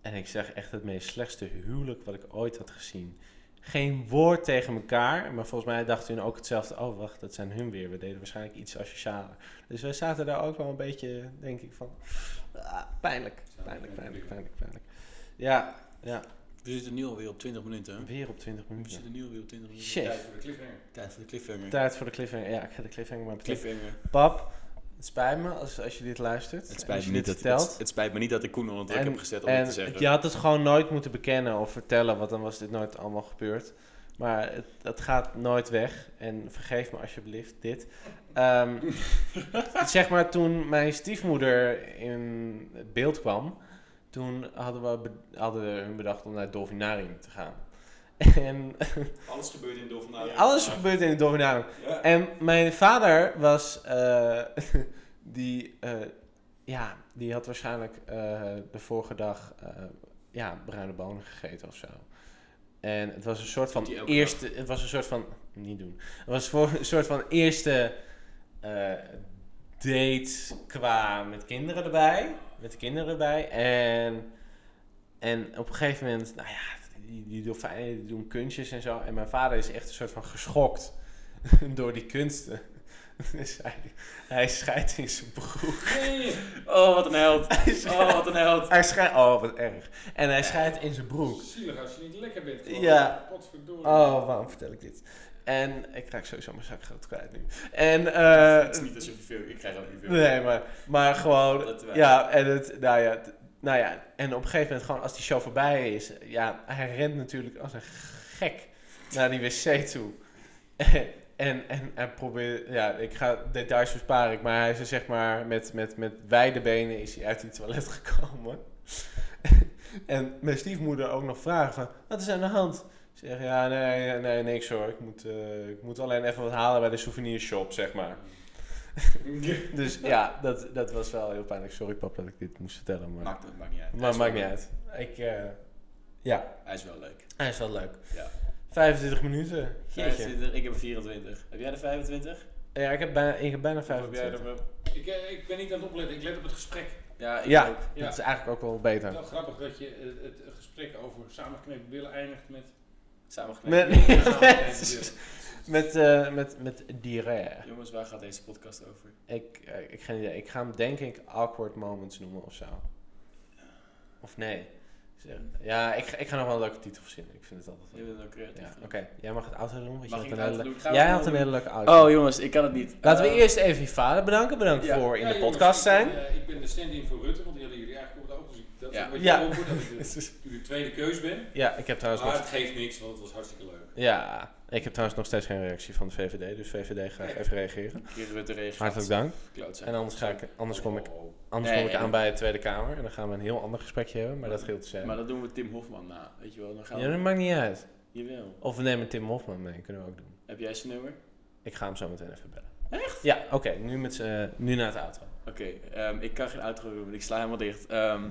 [SPEAKER 2] En ik zeg echt het meest slechtste huwelijk wat ik ooit had gezien. Geen woord tegen elkaar. Maar volgens mij dachten hun ook hetzelfde. Oh, wacht, dat zijn hun weer. We deden waarschijnlijk iets asocialer. Dus wij zaten daar ook wel een beetje, denk ik, van... ah, pijnlijk, pijnlijk, pijnlijk, pijnlijk, pijnlijk. Ja, ja.
[SPEAKER 1] We zitten nu alweer op 20 minuten.
[SPEAKER 2] Weer op 20
[SPEAKER 1] We
[SPEAKER 2] minuten.
[SPEAKER 1] zitten nu alweer op 20 minuten.
[SPEAKER 2] Shit.
[SPEAKER 3] Tijd voor de cliffhanger.
[SPEAKER 1] Tijd voor de cliffhanger.
[SPEAKER 2] Tijd voor de cliffhanger. Ja, ik ga de cliffhanger maar betekenen.
[SPEAKER 1] Cliffhanger.
[SPEAKER 2] Pap, het spijt me als, als je dit luistert.
[SPEAKER 1] Het spijt, me niet dat, het, het spijt me niet dat ik Koen onder druk heb gezet om
[SPEAKER 2] en
[SPEAKER 1] dit te zeggen.
[SPEAKER 2] Je had het gewoon nooit moeten bekennen of vertellen, want dan was dit nooit allemaal gebeurd. Maar het, het gaat nooit weg. En vergeef me alsjeblieft dit. Ehm, zeg maar, toen mijn stiefmoeder in beeld kwam, toen hadden we hadden we hun bedacht om naar het dolfinarium te gaan. En
[SPEAKER 1] Alles gebeurt in Dolfinarium.
[SPEAKER 2] alles gebeurt in dolfinarium.
[SPEAKER 1] Ja.
[SPEAKER 2] En mijn vader was, eh, die, eh, ja, die had waarschijnlijk eh, de vorige dag ja, bruine bonen gegeten of zo. En het was een soort van eerste, het was een soort van, niet doen, het was voor een soort van eerste date qua met kinderen erbij, met de kinderen erbij. En, en op een gegeven moment, nou ja, die, dolfijnen die doen kunstjes en zo. En mijn vader is echt een soort van geschokt door die kunsten. Dus hij, hij scheidt in zijn broek.
[SPEAKER 3] Nee,
[SPEAKER 1] Oh, wat een held. Oh, wat een held.
[SPEAKER 2] hij scheidt, oh wat erg. En hij scheidt in zijn broek.
[SPEAKER 3] zielig als je niet lekker bent. gewoon.
[SPEAKER 2] Ja.
[SPEAKER 3] Potverdorie.
[SPEAKER 2] Oh, waarom vertel ik dit? En ik raak sowieso mijn zakgeld kwijt nu. En, eh
[SPEAKER 1] het is niet alsof je veel... Ik krijg ook niet veel.
[SPEAKER 2] Nee, maar, maar gewoon, ja, en het, nou ja, nou ja, en op een gegeven moment gewoon als die show voorbij is, ja, hij rent natuurlijk als een gek naar die wc toe. en, en hij probeert, ja, ik ga details besparen, ik, maar hij is er zeg maar met, met, met wijde benen is hij uit die toilet gekomen. en mijn stiefmoeder ook nog vragen van, wat is aan de hand? Ik zeg, ja, nee, nee, niks hoor, ik moet, eh, ik moet alleen even wat halen bij de souvenirshop, zeg maar. Dus ja, dat, dat was wel heel pijnlijk. Sorry pap dat ik dit moest vertellen, maar,
[SPEAKER 1] Maakt, maakt niet uit. Hij
[SPEAKER 2] maar
[SPEAKER 1] is
[SPEAKER 2] maakt
[SPEAKER 1] wel
[SPEAKER 2] niet
[SPEAKER 1] leuk.
[SPEAKER 2] uit. Ik, eh, ja,
[SPEAKER 1] Hij is wel leuk.
[SPEAKER 2] hij is wel leuk.
[SPEAKER 1] Ja.
[SPEAKER 2] 25 minuten. Jeetje.
[SPEAKER 1] 25, ik heb er 24. Heb jij er 25?
[SPEAKER 2] Ja, ik heb bijna, ik heb bijna
[SPEAKER 1] Of heb jij
[SPEAKER 2] 25.
[SPEAKER 1] er...
[SPEAKER 3] Ik, eh, ik ben niet aan het opletten, ik let op het gesprek.
[SPEAKER 1] Ja, ik
[SPEAKER 2] Ja,
[SPEAKER 1] ook.
[SPEAKER 3] Ja.
[SPEAKER 2] dat is eigenlijk ook wel
[SPEAKER 3] Het
[SPEAKER 2] beter.
[SPEAKER 3] is wel grappig dat je eh, het gesprek over samengeknepen billen eindigt met...
[SPEAKER 1] Samengeknepen.
[SPEAKER 2] Met,
[SPEAKER 3] Samengeknepen billen.
[SPEAKER 2] met, eh, met, met diarree.
[SPEAKER 1] Jongens, waar gaat deze podcast over?
[SPEAKER 2] Ik, eh, ik, geen idee. ik ga hem denk ik awkward moments noemen of zo. Of nee. Ja, ik, ga- ik ga nog wel een leuke titel verzinnen. Ik vind het altijd
[SPEAKER 1] Je
[SPEAKER 2] wel.
[SPEAKER 1] bent ook creatief.
[SPEAKER 2] Ja, oké. Jij mag het auto doen. Want
[SPEAKER 1] Mag
[SPEAKER 2] je had
[SPEAKER 1] het
[SPEAKER 2] een hele, Jij
[SPEAKER 1] het
[SPEAKER 2] had een hele leuke auto.
[SPEAKER 1] Oh jongens, ik kan het niet.
[SPEAKER 2] Laten we
[SPEAKER 1] Eh,
[SPEAKER 2] eerst even je vader bedanken. Bedankt
[SPEAKER 1] ja.
[SPEAKER 2] voor in
[SPEAKER 3] Ja,
[SPEAKER 2] de
[SPEAKER 3] jongens,
[SPEAKER 2] podcast
[SPEAKER 3] ik ben,
[SPEAKER 2] zijn.
[SPEAKER 3] ik ben de stand-in voor Rutte, want die hadden jullie eigenlijk op de auto zien. Dat
[SPEAKER 1] Ja.
[SPEAKER 3] is wat je
[SPEAKER 2] Ja.
[SPEAKER 3] ja. dat ik de, de tweede keus ben.
[SPEAKER 2] Ja, ik heb trouwens
[SPEAKER 3] Maar
[SPEAKER 2] nog...
[SPEAKER 3] het geeft niks, want het was hartstikke leuk.
[SPEAKER 2] Ja, ik heb trouwens nog steeds geen reactie van de VVD. Dus VVD
[SPEAKER 3] Nee.
[SPEAKER 2] even reageren. Hartelijk dank. En anders, ga ik, anders kom ik,
[SPEAKER 3] Oh,
[SPEAKER 2] anders kom ik aan bij de Tweede Kamer. En dan gaan we een heel ander gesprekje hebben. Maar dat geldt te zeggen.
[SPEAKER 1] Maar dat doen we Tim Hofman na, weet je wel. Dan gaan we...
[SPEAKER 2] Ja, dat maakt niet uit.
[SPEAKER 1] Jawel.
[SPEAKER 2] Of we nemen Tim Hofman mee. Kunnen we ook doen.
[SPEAKER 1] Heb jij zijn nummer?
[SPEAKER 2] Ik ga hem zo meteen even bellen. Echt? Ja, oké. nu, met z'n- nu naar het outro.
[SPEAKER 1] Oké, ehm, ik kan geen outro doen, want ik sla helemaal dicht. Ehm,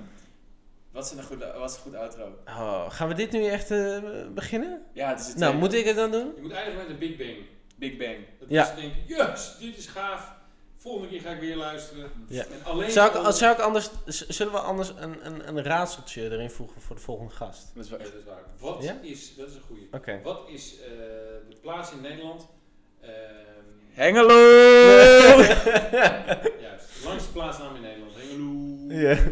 [SPEAKER 1] wat is een goed, wat is een goed outro?
[SPEAKER 2] Oh, gaan we dit nu echt eh, beginnen?
[SPEAKER 1] Ja, het is het
[SPEAKER 2] Nou, moet ik het dan doen?
[SPEAKER 3] Je moet eindigen met een Big Bang.
[SPEAKER 1] Big Bang.
[SPEAKER 3] Dat
[SPEAKER 2] Ja.
[SPEAKER 3] mensen denken, yes, dit is gaaf. Volgende keer ga ik weer luisteren.
[SPEAKER 2] Ja.
[SPEAKER 3] En alleen
[SPEAKER 2] Zou ik, zou ik anders, zullen we anders een, een, een raadseltje erin voegen voor de volgende gast?
[SPEAKER 1] Dat is
[SPEAKER 3] Ja,
[SPEAKER 1] wel
[SPEAKER 3] dat is waar. Wat
[SPEAKER 2] Ja?
[SPEAKER 3] is, dat is een goeie.
[SPEAKER 2] Oké.
[SPEAKER 3] Wat is eh, de plaats in Nederland? ehm,
[SPEAKER 1] Hengelo!
[SPEAKER 3] juist, de langste plaatsnaam in Nederland. Hengelo.
[SPEAKER 2] Ja.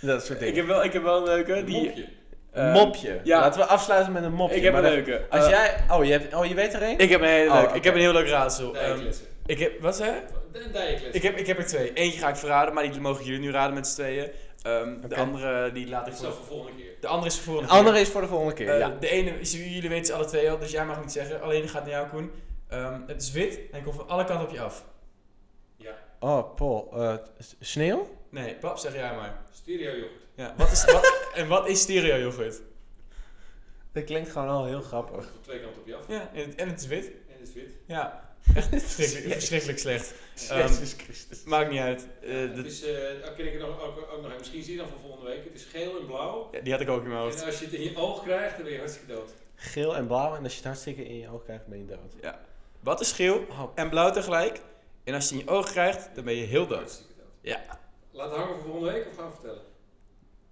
[SPEAKER 2] dat soort
[SPEAKER 1] ik,
[SPEAKER 2] dingen.
[SPEAKER 1] heb wel, ik heb wel een leuke.
[SPEAKER 3] Een
[SPEAKER 1] Die,
[SPEAKER 3] mopje.
[SPEAKER 1] ehm,
[SPEAKER 2] mopje.
[SPEAKER 1] ja.
[SPEAKER 2] Laten we afsluiten met een mopje.
[SPEAKER 1] Ik heb
[SPEAKER 2] Maar
[SPEAKER 1] een leuke.
[SPEAKER 2] Als
[SPEAKER 1] Eh,
[SPEAKER 2] jij... Oh je, hebt, oh, je weet er één?
[SPEAKER 1] Ik heb een hele
[SPEAKER 2] Oh,
[SPEAKER 1] leuke. Ik heb een heel leuk raadsel.
[SPEAKER 3] Dijenkletsen.
[SPEAKER 1] ik heb, wat zei?
[SPEAKER 3] Een.
[SPEAKER 1] Ik heb, ik heb er twee. Eentje ga ik verraden, maar die mogen jullie nu raden met z'n tweeën. Ehm, De andere die laat ik
[SPEAKER 3] is
[SPEAKER 1] voor.
[SPEAKER 3] voor volgende keer.
[SPEAKER 1] De andere is voor
[SPEAKER 2] De
[SPEAKER 1] volgende keer.
[SPEAKER 2] andere is voor de volgende keer.
[SPEAKER 1] Eh,
[SPEAKER 2] ja.
[SPEAKER 1] De ene, is- jullie weten ze alle twee al, dus jij mag niet zeggen. Alleen die gaat naar jou, Koen. Ehm, het is wit en komt van alle kanten op je af.
[SPEAKER 3] Ja.
[SPEAKER 2] Oh, Paul. eh, sneeuw?
[SPEAKER 1] Nee, pap, zeg jij maar.
[SPEAKER 3] Stereo yoghurt.
[SPEAKER 1] Ja, wat is, wat, en wat is stereo yoghurt?
[SPEAKER 2] Dat klinkt gewoon al heel grappig.
[SPEAKER 3] Van twee kanten op je af.
[SPEAKER 1] Ja, en het, en het is wit.
[SPEAKER 3] En het is wit.
[SPEAKER 1] Ja, echt verschrikkelijk, verschrikkelijk slecht. Ehm,
[SPEAKER 2] Jezus Christus.
[SPEAKER 1] Maakt niet uit. Eh,
[SPEAKER 3] het
[SPEAKER 1] dat-
[SPEAKER 3] is, eh, ken ik het ook, ook, ook nog, misschien zie je dan van volgende week. Het is geel en blauw.
[SPEAKER 1] ja, die had ik ook in mijn hoofd.
[SPEAKER 3] En als je het in je oog krijgt, dan ben je hartstikke dood.
[SPEAKER 2] Geel en blauw. En als je het hartstikke in je oog krijgt, ben je dood.
[SPEAKER 1] Wat is geel
[SPEAKER 2] Oh,
[SPEAKER 1] en blauw tegelijk? En als je in je oog krijgt, dan ben je heel dood. Ja.
[SPEAKER 3] Laat het hangen voor volgende week of gaan we vertellen?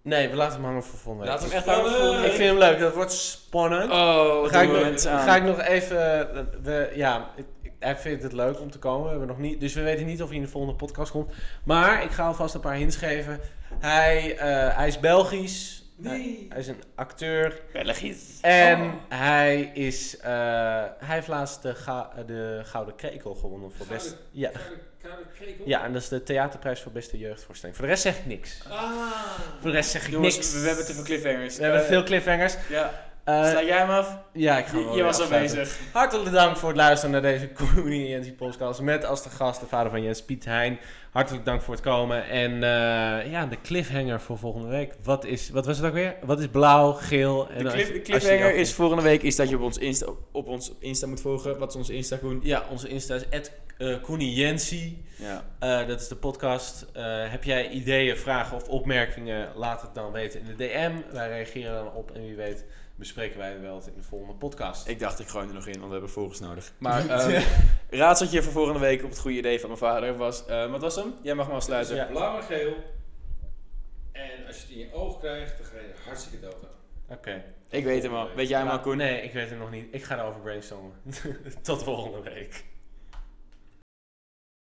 [SPEAKER 2] Nee, we laten hem hangen voor volgende week.
[SPEAKER 1] Laat hem echt houden voor
[SPEAKER 2] Ik vind hem leuk, dat wordt spannend.
[SPEAKER 1] Oh,
[SPEAKER 2] ga, ik nog,
[SPEAKER 1] mensen aan?
[SPEAKER 2] ga ik nog even. eh, We, ja, ik- ik- hij vindt het leuk om te komen. We hebben nog niet, dus we weten niet of hij in de volgende podcast komt. Maar ik ga alvast een paar hints geven. Hij, eh, hij is Belgisch. Hij, hij is een acteur.
[SPEAKER 1] Belgisch.
[SPEAKER 2] En
[SPEAKER 3] Oh.
[SPEAKER 2] hij, is, eh, hij heeft laatst de, ga- de Gouden Krekel gewonnen voor
[SPEAKER 3] Gouden-
[SPEAKER 2] best. Ja.
[SPEAKER 3] Kade krekel?
[SPEAKER 2] ja, en dat is de theaterprijs voor beste jeugdvoorstelling. Voor de rest zeg ik niks.
[SPEAKER 3] Ah.
[SPEAKER 2] Voor de rest zeg ik
[SPEAKER 1] Jongens,
[SPEAKER 2] niks.
[SPEAKER 1] we, we hebben te veel cliffhangers.
[SPEAKER 2] We hebben
[SPEAKER 1] Eh,
[SPEAKER 2] veel cliffhangers.
[SPEAKER 1] Ja,
[SPEAKER 2] Eh,
[SPEAKER 1] sluit jij hem af?
[SPEAKER 2] ja, ik ga hem
[SPEAKER 1] Je,
[SPEAKER 2] wel
[SPEAKER 1] je
[SPEAKER 2] weer
[SPEAKER 1] was al bezig.
[SPEAKER 2] Hartelijk dank voor het luisteren naar deze Jensie podcast. Met als de gast de vader van Jens, Piet Hein. Hartelijk dank voor het komen. En eh, ja, de cliffhanger voor volgende week. Wat, is, wat was het ook weer? Wat is blauw, geel? En
[SPEAKER 1] De, cliff, de cliffhanger is volgende week is dat je op ons Insta, op ons Insta moet volgen. Wat is onze Insta, Koen?
[SPEAKER 2] Ja, onze Insta is uh, Koenie Jensie.
[SPEAKER 1] Ja.
[SPEAKER 2] Dat is de podcast. Heb jij ideeën, vragen of opmerkingen? Laat het dan weten in de DM. Wij reageren dan op en wie weet bespreken wij het wel in de volgende podcast.
[SPEAKER 1] Ik dacht, ik gooi er nog in, want we hebben volgers nodig. Maar ehm raadseltje voor volgende week op het goede idee van mijn vader was... eh, wat was hem? Jij mag hem afsluiten.
[SPEAKER 2] Ja.
[SPEAKER 3] Blauw en geel. En als je het in je oog krijgt, dan ga je er hartstikke dood aan.
[SPEAKER 2] Oké.
[SPEAKER 1] Ik weet hem al. Weet jij hem al, Koen?
[SPEAKER 2] Nee, ik weet het nog niet. Ik ga erover brainstormen. Tot volgende week.